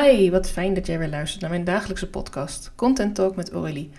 Hi, wat fijn dat jij weer luistert naar mijn dagelijkse podcast Content Talk met Aurélie.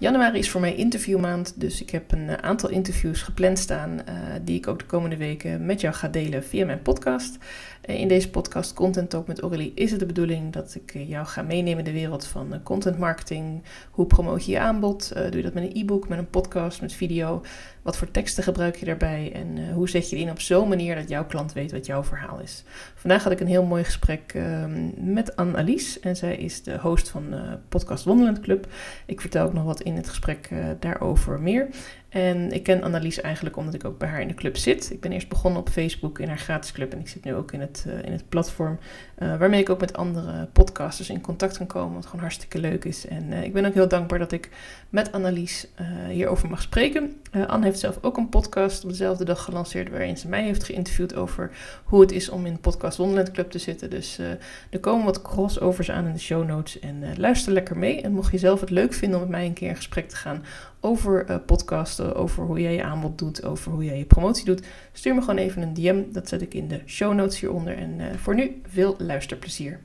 Januari is voor mij interviewmaand, dus ik heb een eh, aantal interviews gepland staan uh, die ik ook de komende weken met jou ga delen via mijn podcast. Uh, in deze podcast Content Talk met Aurélie is het de bedoeling dat ik jou ga meenemen in de wereld van content marketing. Hoe promoot je je aanbod? doe je dat met een e-book, met een podcast, met video? Wat voor teksten gebruik je daarbij? En hoe zet je het in op zo'n manier dat jouw klant weet wat jouw verhaal is? Vandaag had ik een heel mooi gesprek ehm, met Anne-Alice en zij is de host van podcast Wonderland Club. Ik vertel ook nog wat in het gesprek uh, daarover meer. En ik ken Annelies eigenlijk omdat ik ook bij haar in de club zit. Ik ben eerst begonnen op Facebook in haar gratis club en ik zit nu ook in het, uh, in het platform uh, waarmee ik ook met andere podcasters in contact kan komen, wat gewoon hartstikke leuk is. En ik ben ook heel dankbaar dat ik met Annelies hierover mag spreken. Anne heeft zelf ook een podcast op dezelfde dag gelanceerd waarin ze mij heeft geïnterviewd over hoe het is om in podcast Wonderland Club te zitten. Dus er komen wat crossovers aan in de show notes en luister lekker mee. En mocht je zelf het leuk vinden om met mij een keer in gesprek te gaan over uh, podcasten, over hoe jij je aanbod doet, over hoe jij je promotie doet, stuur me gewoon even een DM. Dat zet ik in de show notes hieronder. En uh, voor nu veel luisterplezier.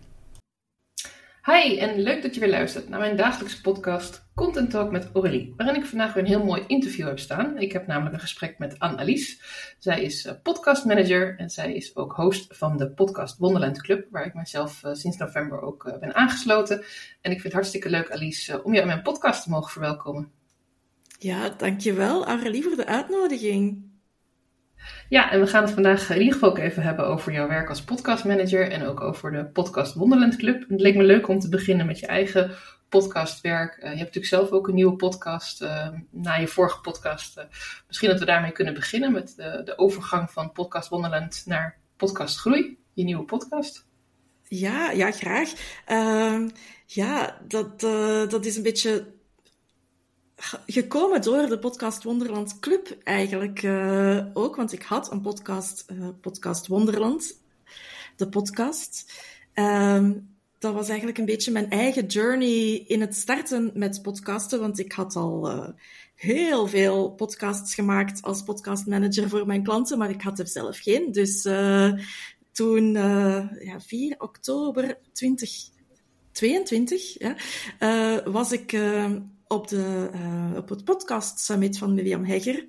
Hi en leuk dat je weer luistert naar mijn dagelijkse podcast Content Talk met Aurélie, waarin ik vandaag weer een heel mooi interview heb staan. Ik heb namelijk een gesprek met Anne-Alice. Zij is uh, podcastmanager en zij is ook host van de podcast Wonderland Club, waar ik mezelf uh, sinds november ook uh, ben aangesloten. En ik vind het hartstikke leuk, Alice, om je in mijn podcast te mogen verwelkomen. Ja, dankjewel Aurélie voor de uitnodiging. Ja, en we gaan het vandaag in ieder geval ook even hebben over jouw werk als podcastmanager en ook over de Podcast Wonderland Club. het leek me leuk om te beginnen met je eigen podcastwerk. Uh, je hebt natuurlijk zelf ook een nieuwe podcast uh, na je vorige podcast. Uh, misschien dat we daarmee kunnen beginnen met de, de overgang van Podcast Wonderland naar Podcast Groei, je nieuwe podcast. Ja, ja graag. Ehm, ja, dat, dat is een beetje gekomen door de podcast Wonderland Club eigenlijk uh, ook, want ik had een podcast, uh, podcast Wonderland, de podcast. Um, dat was eigenlijk een beetje mijn eigen journey in het starten met podcasten, want ik had al uh, heel veel podcasts gemaakt als podcastmanager voor mijn klanten, maar ik had er zelf geen. Dus toen, ja, 4 oktober 2022, ja, was ik op, de, uh, op het podcast summit van Miriam Hegger.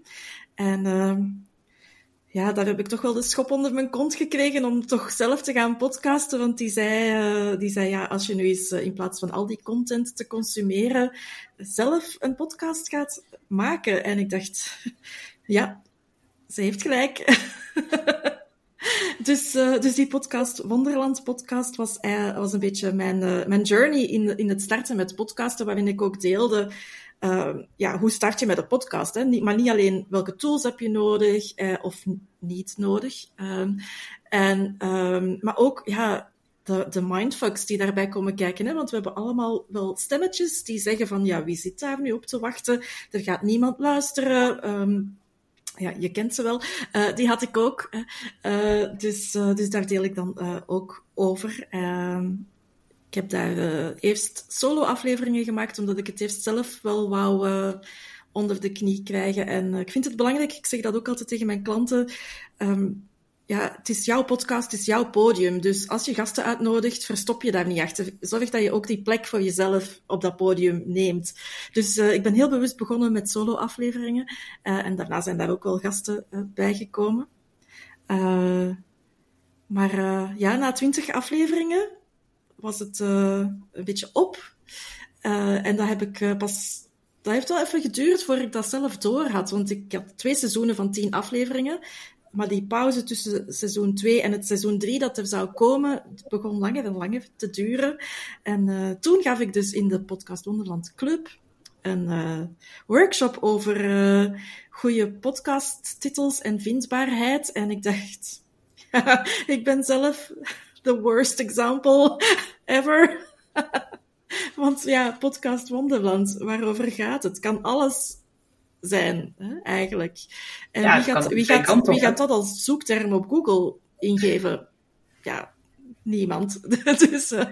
En uh, ja, daar heb ik toch wel de schop onder mijn kont gekregen om toch zelf te gaan podcasten. Want die zei, uh, die zei ja, als je nu eens in plaats van al die content te consumeren, zelf een podcast gaat maken. En ik dacht, ja, ze heeft gelijk. Dus, uh, dus die podcast, Wonderland podcast, was, uh, was een beetje mijn, uh, mijn journey in, in het starten met podcasten, waarin ik ook deelde ja, hoe start je met een podcast. Hè? Niet, maar niet alleen welke tools heb je nodig of niet nodig. Um, en, um, maar ook ja, de, de mindfucks die daarbij komen kijken. Hè? Want we hebben allemaal wel stemmetjes die zeggen van ja, wie zit daar nu op te wachten? Er gaat niemand luisteren. Um, ja, je kent ze wel. Uh, die had ik ook. Uh, dus, uh, dus daar deel ik dan ook over. Ehm, ik heb daar eerst solo-afleveringen gemaakt, omdat ik het eerst zelf wel wou onder de knie krijgen. En ik vind het belangrijk, ik zeg dat ook altijd tegen mijn klanten. Um, ja, het is jouw podcast, het is jouw podium. Dus als je gasten uitnodigt, verstop je daar niet achter. Zorg dat je ook die plek voor jezelf op dat podium neemt. Dus uh, ik ben heel bewust begonnen met solo-afleveringen. Uh, en daarna zijn daar ook wel gasten uh, bijgekomen. maar ja, na twintig afleveringen was het een beetje op. en dat heb ik pas dat heeft wel even geduurd voordat ik dat zelf door had. Want ik had twee seizoenen van tien afleveringen. Maar die pauze tussen seizoen 2 en het seizoen 3 dat er zou komen, begon langer en langer te duren. En uh, toen gaf ik dus in de Podcast Wonderland Club een uh, workshop over uh, goede podcasttitels en vindbaarheid. En ik dacht, ik ben zelf the worst example ever. Want ja, podcast Wonderland, waarover gaat het? Kan alles zijn, hè, eigenlijk. En wie, gaat, wie, gaat, wie gaat dat als zoekterm op Google ingeven? Ja, niemand. dus, uh,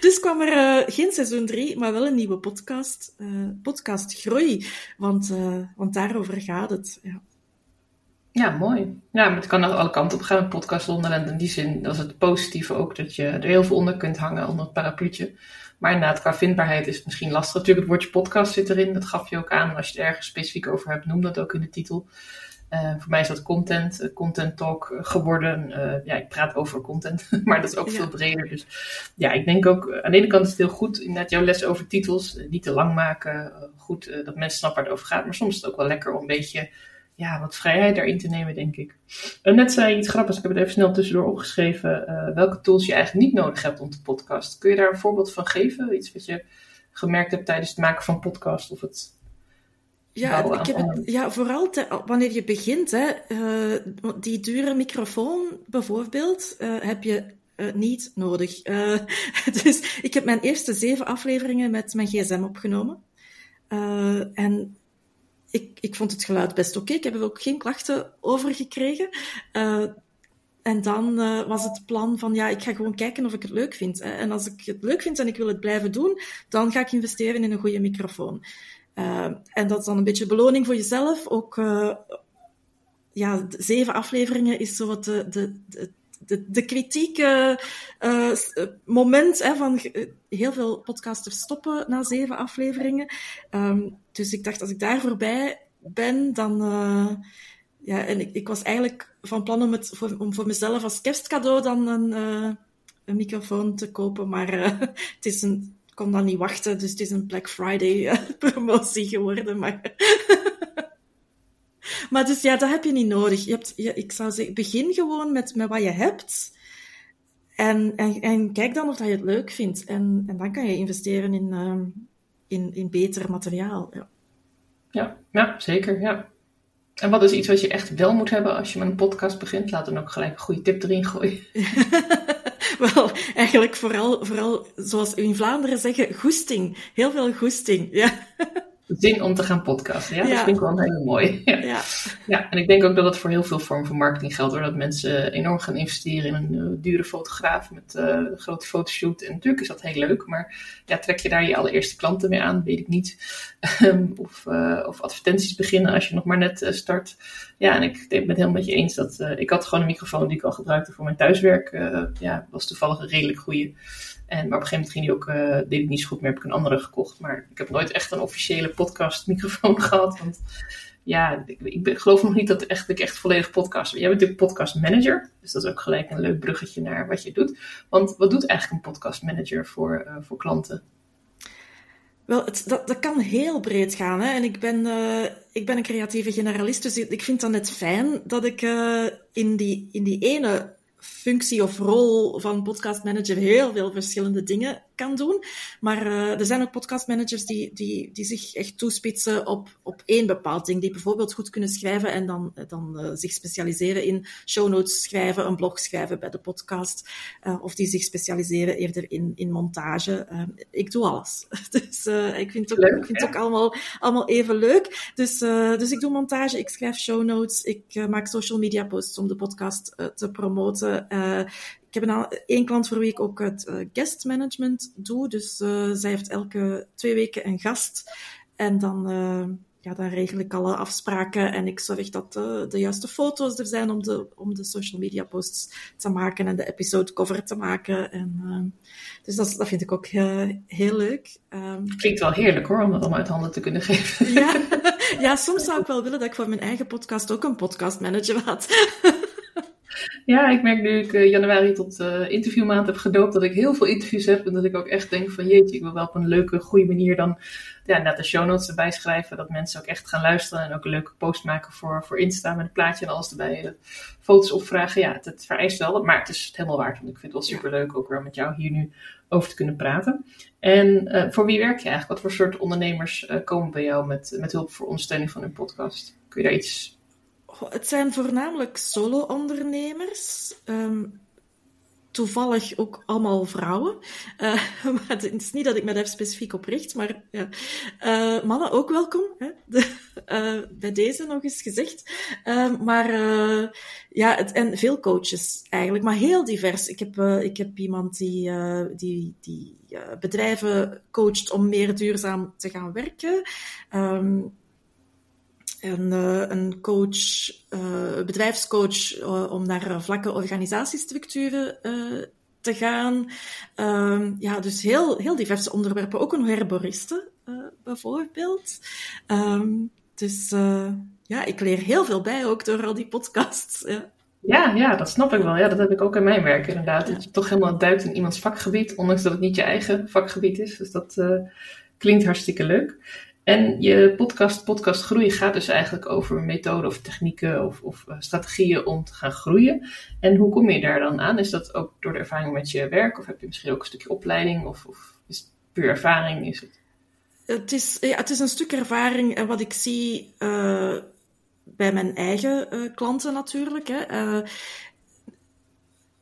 dus kwam er uh, geen seizoen 3, maar wel een nieuwe podcast. Uh, podcast Groei. Want, want daarover gaat het. Ja. Ja, mooi. Ja, maar het kan ook alle kanten op gaan met podcast Wonderland. In die zin, dat is het positieve ook, dat je er heel veel onder kunt hangen, onder het parapluutje. Maar inderdaad, qua vindbaarheid is het misschien lastig. Natuurlijk, het woordje podcast zit erin, dat gaf je ook aan. Als je het ergens specifiek over hebt, noem dat ook in de titel. Uh, voor mij is dat content, uh, content talk geworden. Uh, ja, ik praat over content, maar dat is ook ja. veel breder. Dus ja, ik denk ook, aan de ene kant is het heel goed, inderdaad jouw les over titels, niet te lang maken. goed dat mensen snappen waar het over gaat, maar soms is het ook wel lekker om een beetje ja, wat vrijheid daarin te nemen, denk ik. En net zei je iets grappigs, ik heb het even snel tussendoor opgeschreven, welke tools je eigenlijk niet nodig hebt om te podcast. Kun je daar een voorbeeld van geven? Iets wat je gemerkt hebt tijdens het maken van podcast of het ja, ik heb het, ja vooral te, wanneer je begint, hè, uh, die dure microfoon bijvoorbeeld, uh, heb je uh, niet nodig. dus ik heb mijn eerste zeven afleveringen met mijn gsm opgenomen. en ik, ik vond het geluid best oké. Ik heb er ook geen klachten over gekregen. En dan uh, was het plan van, ja, ik ga gewoon kijken of ik het leuk vind. En als ik het leuk vind en ik wil het blijven doen, dan ga ik investeren in een goede microfoon. Uh, en dat is dan een beetje beloning voor jezelf. Ook ja, zeven afleveringen is zo wat de, de, de, de kritieke uh, moment hè, van heel veel podcasters stoppen na zeven afleveringen. Um, dus ik dacht, als ik daar voorbij ben, dan. ja, en ik, ik was eigenlijk van plan om, het voor, om voor mezelf als kerstcadeau dan een, een microfoon te kopen. Maar het is een kon dan niet wachten, dus het is een Black Friday promotie geworden. Maar, maar dus ja, dat heb je niet nodig. Je hebt, je, ik zou zeggen, begin gewoon met, met wat je hebt. En, en, en kijk dan of dat je het leuk vindt. En, en dan kan je investeren in, uh, in, in beter materiaal. Ja. Ja, ja, zeker. Ja. En wat is iets wat je echt wel moet hebben als je met een podcast begint? Laat dan ook gelijk een goede tip erin gooien. Wel, eigenlijk vooral, vooral, zoals we in Vlaanderen zeggen, goesting. Heel veel goesting, ja. Zin om te gaan podcasten, ja? Dat vind ik wel een hele mooi. Ja. ja. Ja. en ik denk ook dat het voor heel veel vormen van marketing geldt. Hoor. Dat mensen enorm gaan investeren in een uh, dure fotograaf met uh, een grote fotoshoot. En natuurlijk is dat heel leuk, maar ja, trek je daar je allereerste klanten mee aan? Weet ik niet. Ehm, of, uh, of advertenties beginnen als je nog maar net start. Ja, en ik ben het helemaal met je eens dat ik had gewoon een microfoon die ik al gebruikte voor mijn thuiswerk. ja, was toevallig een redelijk goede. En, maar op een gegeven moment ging die ook, uh, deed ik niet zo goed meer, heb ik een andere gekocht. Maar ik heb nooit echt een officiële podcast microfoon gehad. Want ja, ik, ik geloof nog niet dat, echt, ik echt volledig podcast ben. Jij bent natuurlijk podcast manager. Dus dat is ook gelijk een leuk bruggetje naar wat je doet. Want wat doet eigenlijk een podcast manager voor, uh, voor klanten? Wel, het, dat, dat kan heel breed gaan. Hè? En ik ben, uh, ik ben een creatieve generalist, dus ik vind het net fijn dat ik in, die, in die ene functie of rol van podcastmanager heel veel verschillende dingen kan doen. Maar uh, er zijn ook podcastmanagers die, die, die zich echt toespitsen op, op één bepaald ding. Die bijvoorbeeld goed kunnen schrijven en dan, dan uh, zich specialiseren in show notes schrijven, een blog schrijven bij de podcast. Uh, of die zich specialiseren eerder in, in montage. ik doe alles. dus ik vind het ook, leuk, ik vind het ook allemaal, allemaal even leuk. Dus, dus ik doe montage, ik schrijf show notes, ik maak social media posts om de podcast te promoten. Ik heb een, één klant voor wie ik ook het uh, guest management doe. Dus uh, zij heeft elke twee weken een gast. En dan, uh, ja, dan regel ik alle afspraken en ik zorg dat de juiste foto's er zijn om de, om de social media posts te maken en de episode cover te maken. En, dus dat, dat vind ik ook heel leuk. Um, Klinkt wel heerlijk hoor, om dat allemaal uit handen te kunnen geven. Ja, ja, soms zou ik wel willen dat ik voor mijn eigen podcast ook een podcast manager had. Ja, ik merk nu ik uh, januari tot uh, interviewmaand heb gedoopt dat ik heel veel interviews heb. En dat ik ook echt denk van jeetje, ik wil wel op een leuke, goede manier dan ja, net de show notes erbij schrijven. Dat mensen ook echt gaan luisteren en ook een leuke post maken voor, voor Insta met een plaatje en alles erbij. Uh, foto's opvragen. Ja, het, het, vereist wel, maar het is het helemaal waard. Want ik vind het wel super leuk ook weer met jou hier nu over te kunnen praten. En voor wie werk je eigenlijk? Wat voor soort ondernemers komen bij jou met, met hulp voor ondersteuning van hun podcast? Kun je daar iets het zijn voornamelijk solo-ondernemers. Um, toevallig ook allemaal vrouwen. Uh, maar het is niet dat ik me daar specifiek op richt, maar. Uh, mannen ook welkom. Hè? De, uh, bij deze nog eens gezegd. Ehm, maar ja, het, en veel coaches eigenlijk, maar heel divers. Ik heb, ik heb iemand die, die, die bedrijven coacht om meer duurzaam te gaan werken. Um, een, een coach, bedrijfscoach, om naar vlakke organisatiestructuren te gaan. Ehm, ja, dus heel, heel diverse onderwerpen. Ook een herboriste, bijvoorbeeld. Ehm, dus ja, ik leer heel veel bij ook door al die podcasts. Ja. Ja, dat snap ik wel. Ja, dat heb ik ook in mijn werk inderdaad. Dat je toch helemaal duikt in iemands vakgebied, ondanks dat het niet je eigen vakgebied is. Dus dat klinkt hartstikke leuk. En je podcast, podcast Groeien, gaat dus eigenlijk over methoden of technieken of, of uh, strategieën om te gaan groeien. En hoe kom je daar dan aan? Is dat ook door de ervaring met je werk? Of heb je misschien ook een stukje opleiding? Of, of is het puur ervaring? Is het... Het, is, ja, het is een stuk ervaring en wat ik zie. Uh bij mijn eigen klanten natuurlijk. Hè.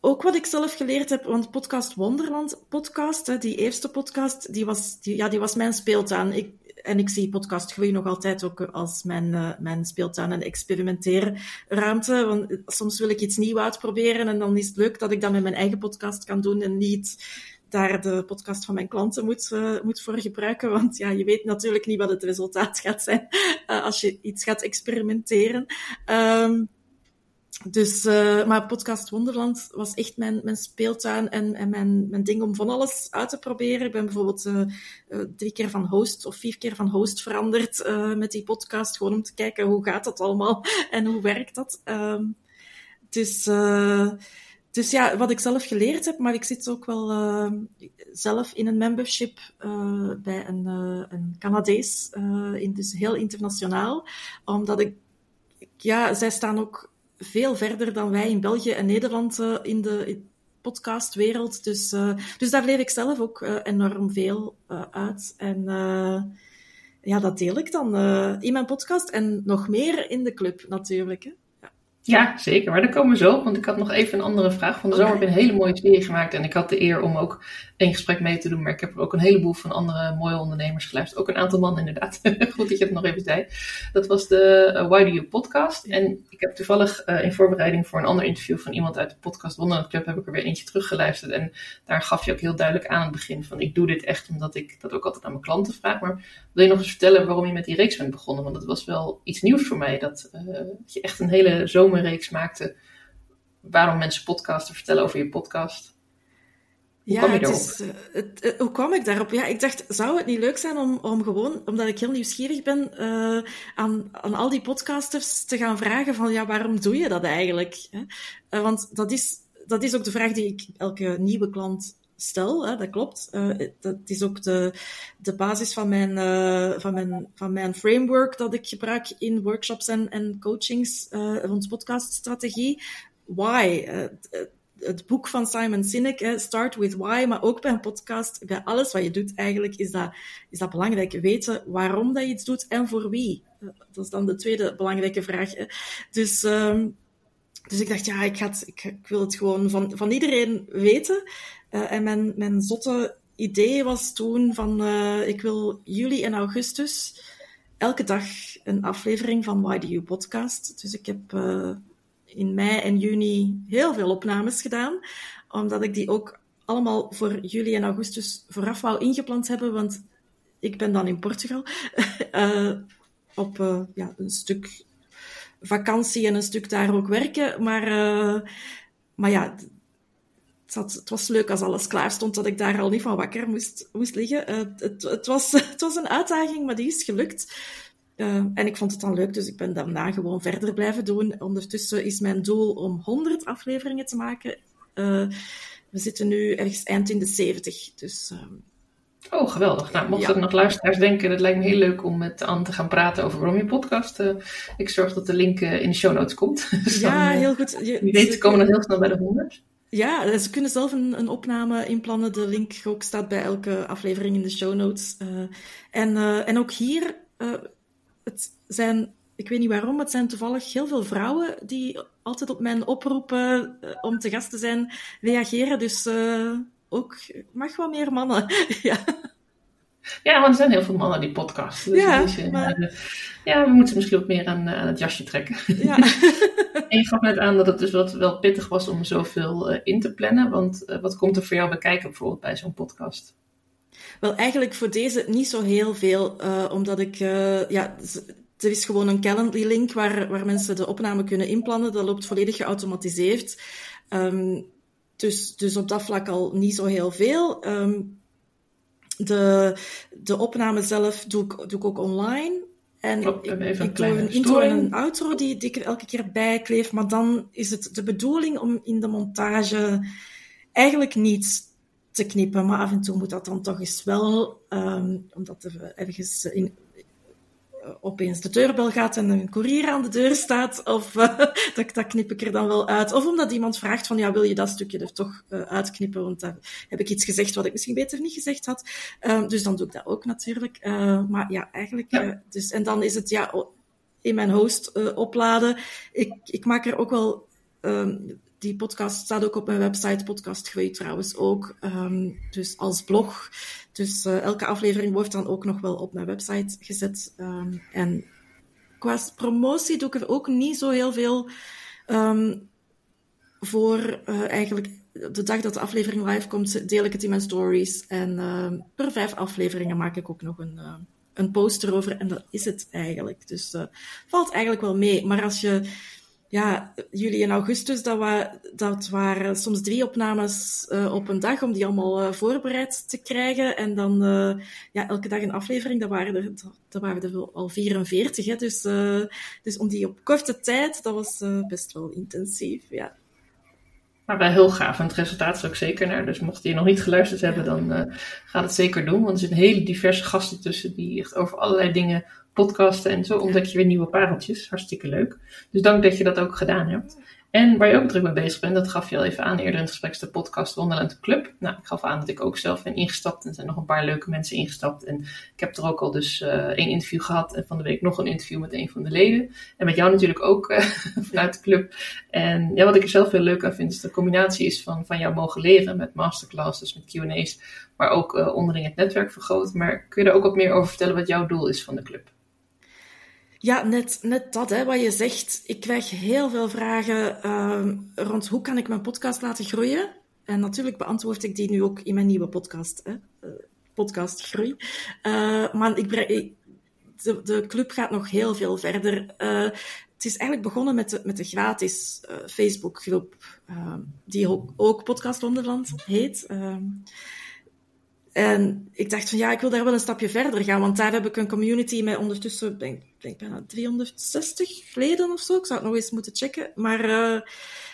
Ook wat ik zelf geleerd heb, want podcast Wonderland podcast, hè, die eerste podcast, die was, die, ja, die was mijn speeltuin. Ik, en ik zie podcast Groei nog altijd ook als mijn, uh, mijn speeltuin en experimenteerruimte. Want soms wil ik iets nieuws uitproberen en dan is het leuk dat ik dat met mijn eigen podcast kan doen en niet daar de podcast van mijn klanten moet, uh, moet voor gebruiken. Want ja, je weet natuurlijk niet wat het resultaat gaat zijn als je iets gaat experimenteren. Um, dus, uh, maar podcast Wonderland was echt mijn, mijn speeltuin en, en mijn, mijn ding om van alles uit te proberen. Ik ben bijvoorbeeld uh, uh, drie keer van host of vier keer van host veranderd met die podcast. Gewoon om te kijken hoe gaat dat allemaal en hoe werkt dat. Um, dus dus ja, wat ik zelf geleerd heb, maar ik zit ook wel zelf in een membership bij een, een Canadees, in, dus heel internationaal, omdat ik, ja, zij staan ook veel verder dan wij in België en Nederland in de podcastwereld. Dus, dus daar leer ik zelf ook enorm veel uit. En ja, dat deel ik dan in mijn podcast en nog meer in de club natuurlijk. Hè. Ja, zeker. Maar daar komen we zo Want ik had nog even een andere vraag. Van de zomer heb ik een hele mooie serie gemaakt. En ik had de eer om ook één gesprek mee te doen. Maar ik heb ook een heleboel van andere mooie ondernemers geluisterd. Ook een aantal mannen inderdaad. Goed dat je het nog even zei. Dat was de uh, Why Do You podcast. En ik heb toevallig uh, in voorbereiding voor een ander interview van iemand uit de podcast Wonderland Club. Heb ik er weer eentje teruggeluisterd. En daar gaf je ook heel duidelijk aan aan het begin. Van ik doe dit echt omdat ik dat ook altijd aan mijn klanten vraag. Maar wil je nog eens vertellen waarom je met die reeks bent begonnen? Want dat was wel iets nieuws voor mij. Dat, uh, dat je echt een hele zomer reeks maakte. Waarom mensen podcasten, vertellen over je podcast. Hoe ja, kwam je daarop? Is, uh, het, hoe kwam ik daarop? Ja, ik dacht, zou het niet leuk zijn om, om gewoon, omdat ik heel nieuwsgierig ben, uh, aan, aan al die podcasters te gaan vragen van, ja, waarom doe je dat eigenlijk? Uh, want dat is, dat is ook de vraag die ik elke nieuwe klant stel, dat klopt. Dat is ook de, de basis van mijn, uh, van, mijn, van mijn framework dat ik gebruik in workshops en, en coachings uh, rond podcaststrategie. Why? het boek van Simon Sinek, Start with Why, maar ook bij een podcast, bij alles wat je doet eigenlijk, is dat, is dat belangrijk. Weten waarom dat je iets doet en voor wie. Dat is dan de tweede belangrijke vraag. Hè. Dus... Um, dus ik dacht, ja, ik, ik, ik, wil het gewoon van, van iedereen weten. Uh, en mijn, mijn zotte idee was toen van, uh, ik wil juli en augustus elke dag een aflevering van Why Do You podcast. Dus ik heb uh, in mei en juni heel veel opnames gedaan, omdat ik die ook allemaal voor juli en augustus vooraf wou ingepland hebben, want ik ben dan in Portugal op ja, een stuk vakantie en een stuk daar ook werken. Maar, maar ja, het, het, was leuk als alles klaar stond, dat ik daar al niet van wakker moest, moest liggen. Uh, het, het, was, het was een uitdaging, maar die is gelukt. Uh, en ik vond het dan leuk, dus ik ben daarna gewoon verder blijven doen. Ondertussen is mijn doel om 100 afleveringen te maken. we zitten nu ergens eind in de 70. Dus Oh, geweldig. Nou, mochten er nog luisteraars denken, het lijkt me heel leuk om met Anne te gaan praten over waarom je podcast. Ik zorg dat de link in de show notes komt. dus ja, dan, heel goed. Je, weet komen dan heel snel bij de 100. Ja, ze kunnen zelf een, een, opname inplannen. De link ook staat bij elke aflevering in de show notes. Uh, en, en ook hier, het zijn, ik weet niet waarom, het zijn toevallig heel veel vrouwen die altijd op mijn oproepen om te gast te zijn reageren. Dus ook mag wel meer mannen. ja. Ja, want er zijn heel veel mannen die podcasten. Dus ja, maar... Eh, ja, we moeten misschien wat meer aan, eh, aan het jasje trekken. Ja. en je gaf net aan dat het dus wat, wel pittig was om zoveel uh, in te plannen. Want wat komt er voor jou bij kijken bijvoorbeeld bij zo'n podcast? Wel, eigenlijk voor deze niet zo heel veel. omdat ik, ja, er is gewoon een Calendly-link waar, waar mensen de opname kunnen inplannen. Dat loopt volledig geautomatiseerd. Um, dus, dus op dat vlak al niet zo heel veel. Um, de, de opname zelf doe ik, doe ik ook online. En Klopt, ik, ik doe een intro en een outro die, die ik er elke keer bij kleef. Maar dan is het de bedoeling om in de montage eigenlijk niet te knippen. Maar af en toe moet dat dan toch eens wel, um, omdat er ergens in, opeens de deurbel gaat en een koerier aan de deur staat, of uh, dat, dat knip ik er dan wel uit. Of omdat iemand vraagt van, ja, wil je dat stukje er toch uh, uitknippen, want daar heb ik iets gezegd wat ik misschien beter niet gezegd had. Uh, dus dan doe ik dat ook natuurlijk. maar ja, eigenlijk, Ja. dus, en dan is het ja, in mijn host opladen. Ik, ik maak er ook wel, um, die podcast staat ook op mijn website, Podcast Groei trouwens ook, um, dus als blog. Dus uh, elke aflevering wordt dan ook nog wel op mijn website gezet. Um, en qua promotie doe ik er ook niet zo heel veel um, voor. Uh, eigenlijk de dag dat de aflevering live komt, deel ik het in mijn stories. En per vijf afleveringen maak ik ook nog een, uh, een post erover. En dat is het eigenlijk. Dus valt eigenlijk wel mee. Maar als je ja, juli en augustus, dat, wa dat waren soms drie opnames uh, op een dag om die allemaal uh, voorbereid te krijgen. En dan uh, ja, elke dag een aflevering, dat waren er, dat waren er al 44. Hè? Dus, dus om die op korte tijd, dat was best wel intensief. Ja. Maar wel heel gaaf. En het resultaat is ook zeker naar. Dus mocht je nog niet geluisterd hebben, dan uh, ga het zeker doen. Want er zitten hele diverse gasten tussen die echt over allerlei dingen podcasten. En zo ontdek je weer nieuwe pareltjes. Hartstikke leuk. Dus dank dat je dat ook gedaan hebt. En waar je ook druk mee bezig bent, dat gaf je al even aan eerder in het gesprek, is de podcast Wonderland Club. Nou, ik gaf aan dat ik ook zelf ben ingestapt en er zijn nog een paar leuke mensen ingestapt. En ik heb er ook al dus uh, één interview gehad en van de week nog een interview met een van de leden. En met jou natuurlijk ook uh, vanuit de club. En ja, wat ik er zelf heel leuk aan vind, is de combinatie is van, van jou mogen leren met masterclasses, met Q&A's, maar ook uh, onderling het netwerk vergroten. Maar kun je daar ook wat meer over vertellen wat jouw doel is van de club? Ja, net, net dat, hè, wat je zegt. Ik krijg heel veel vragen uh, rond hoe kan ik mijn podcast laten groeien. En natuurlijk beantwoord ik die nu ook in mijn nieuwe podcast, hè, uh, podcast Groei. Uh, maar ik, de, de club gaat nog heel veel verder. Uh, het is eigenlijk begonnen met de, met de gratis Facebookgroep, uh, die ook, Podcast Wonderland heet. En ik dacht van ja, ik wil daar wel een stapje verder gaan, want daar heb ik een community met ondertussen, denk ik, bijna 360 leden of zo. Ik zou het nog eens moeten checken. Maar, uh,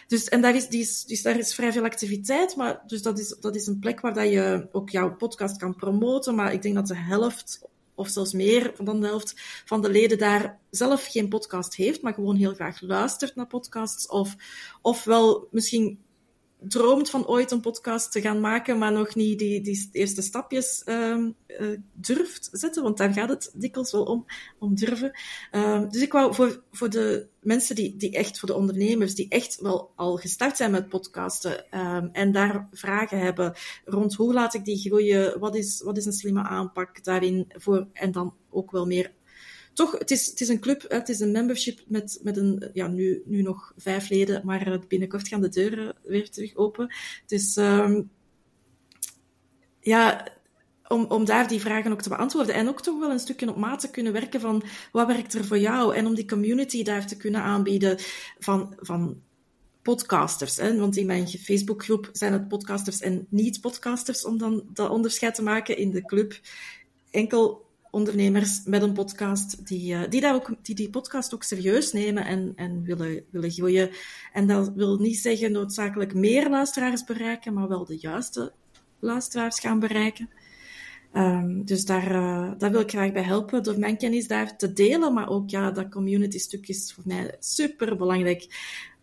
dus, en daar is, die is, dus daar is vrij veel activiteit, maar dus dat is, dat is een plek waar dat je ook jouw podcast kan promoten. Maar ik denk dat de helft, of zelfs meer dan de helft van de leden daar zelf geen podcast heeft, maar gewoon heel graag luistert naar podcasts. Of, of wel misschien droomt van ooit een podcast te gaan maken, maar nog niet die, die eerste stapjes um, uh, durft zetten, want daar gaat het dikwijls wel om, om durven. Um, dus ik wou voor, voor de mensen die, die echt, voor de ondernemers, die echt wel al gestart zijn met podcasten um, en daar vragen hebben rond hoe laat ik die groeien, wat is, wat is een slimme aanpak daarin voor, en dan ook wel meer toch, het is, het is een club, het is een membership met, met een, ja, nu, nu nog vijf leden, maar binnenkort gaan de deuren weer terug open. Dus, um, ja, om, om daar die vragen ook te beantwoorden en ook toch wel een stukje op maat te kunnen werken van wat werkt er voor jou en om die community daar te kunnen aanbieden van, van podcasters. Hè? Want in mijn Facebookgroep zijn het podcasters en niet-podcasters, om dan dat onderscheid te maken in de club. Enkel ondernemers met een podcast die, uh, die, daar ook, die die podcast ook serieus nemen en, en willen, willen groeien. En dat wil niet zeggen noodzakelijk meer luisteraars bereiken, maar wel de juiste luisteraars gaan bereiken. Um, dus daar, uh, wil ik graag bij helpen, door mijn kennis daar te delen. Maar ook ja, dat community stuk is voor mij super belangrijk.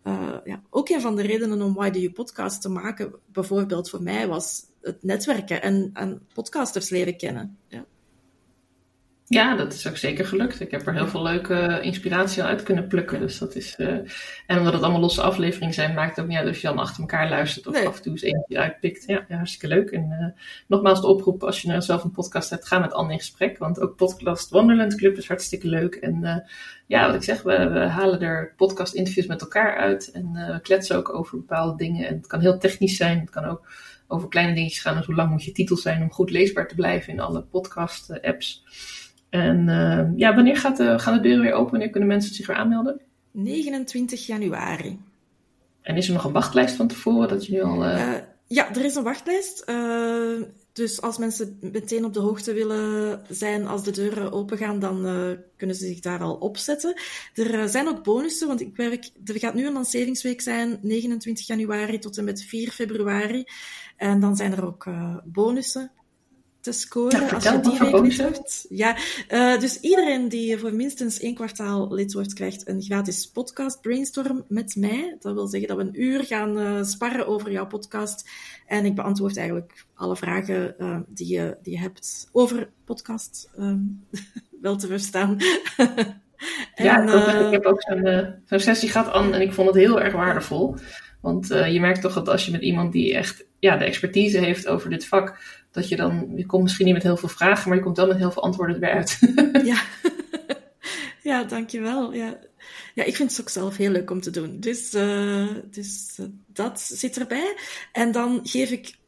Uh, ja, ook een van de redenen om Why Do You Podcast te maken, bijvoorbeeld voor mij, was het netwerken en, en podcasters leren kennen. Ja. Ja, dat is ook zeker gelukt. Ik heb er heel veel leuke inspiratie uit kunnen plukken. Dus dat is, uh, en omdat het allemaal losse afleveringen zijn, maakt het ook niet uit of je dan achter elkaar luistert of nee. af en toe eens eentje uitpikt. Ja, ja hartstikke leuk. En uh, nogmaals de oproep, als je nou zelf een podcast hebt, ga met Anne in gesprek. Want ook Podcast Wonderland Club is hartstikke leuk. En uh, ja, wat ik zeg, we, we halen er podcast interviews met elkaar uit. En we kletsen ook over bepaalde dingen. En het kan heel technisch zijn. Het kan ook over kleine dingetjes gaan. Dus hoe lang moet je titel zijn om goed leesbaar te blijven in alle podcast apps. En ja, wanneer gaat de, gaan de deuren weer open? Wanneer kunnen mensen zich weer aanmelden? 29 januari. En is er nog een wachtlijst van tevoren dat je nu al... ja, er is een wachtlijst. Dus als mensen meteen op de hoogte willen zijn als de deuren opengaan, dan uh, kunnen ze zich daar al opzetten. Er uh, zijn ook bonussen, want ik werk, er gaat nu een lanceringsweek zijn, 29 januari tot en met 4 februari. En dan zijn er ook uh, bonussen te scoren ja, als je die lid wordt. Ja, uh, dus iedereen die voor minstens één kwartaal lid wordt, krijgt een gratis podcast brainstorm met mij. Dat wil zeggen dat we een uur gaan uh, sparren over jouw podcast. En ik beantwoord eigenlijk alle vragen uh, die, je, die je hebt over podcast. Um, wel te verstaan. en, ja, ik, ik heb ook zo'n zo sessie gehad, Anne, en ik vond het heel erg waardevol. Want je merkt toch dat als je met iemand die echt ja, de expertise heeft over dit vak dat je dan, je komt misschien niet met heel veel vragen, maar je komt wel met heel veel antwoorden erbij uit. ja. ja, dankjewel. Ja. ja, ik vind het ook zelf heel leuk om te doen. Dus, uh, dus uh, dat zit erbij. En dan geef ik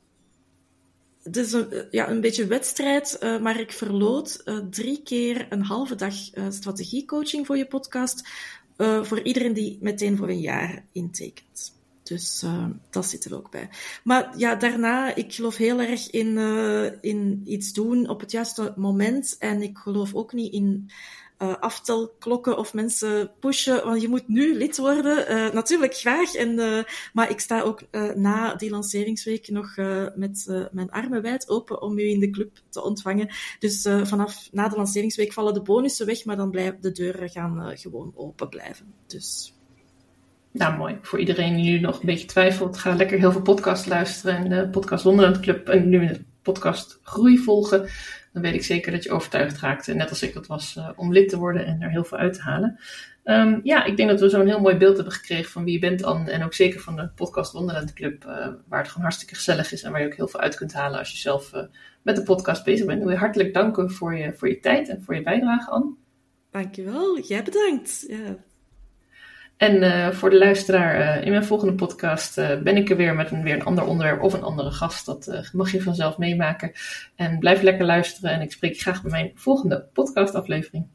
dus een, ja, een beetje wedstrijd, maar ik verloot drie keer een halve dag strategiecoaching voor je podcast. voor iedereen die meteen voor een jaar intekent. Dus uh, dat zit er ook bij. Maar ja, daarna, ik geloof heel erg in, uh, in iets doen op het juiste moment. En ik geloof ook niet in uh, aftelklokken of mensen pushen. Want je moet nu lid worden. natuurlijk graag. En, maar ik sta ook na die lanceringsweek nog met mijn armen wijd open om u in de club te ontvangen. Dus vanaf na de lanceringsweek vallen de bonussen weg, maar dan blijven de deuren gaan gewoon open blijven. Dus nou, mooi. Voor iedereen die nu nog een beetje twijfelt, ga lekker heel veel podcast luisteren en de podcast Wonderland Club en nu de podcast Groei volgen. Dan weet ik zeker dat je overtuigd raakt, net als ik dat was, uh, om lid te worden en er heel veel uit te halen. Um, ja, ik denk dat we zo'n heel mooi beeld hebben gekregen van wie je bent, Anne. En ook zeker van de podcast Wonderland Club, uh, waar het gewoon hartstikke gezellig is en waar je ook heel veel uit kunt halen als je zelf met de podcast bezig bent. Ik wil je hartelijk danken voor je, voor je tijd en voor je bijdrage, Anne. Dankjewel. Jij bedankt. Ja. En uh, voor de luisteraar, uh, in mijn volgende podcast uh, ben ik er weer met een, weer een ander onderwerp of een andere gast. Dat mag je vanzelf meemaken. En blijf lekker luisteren en ik spreek je graag bij mijn volgende podcastaflevering.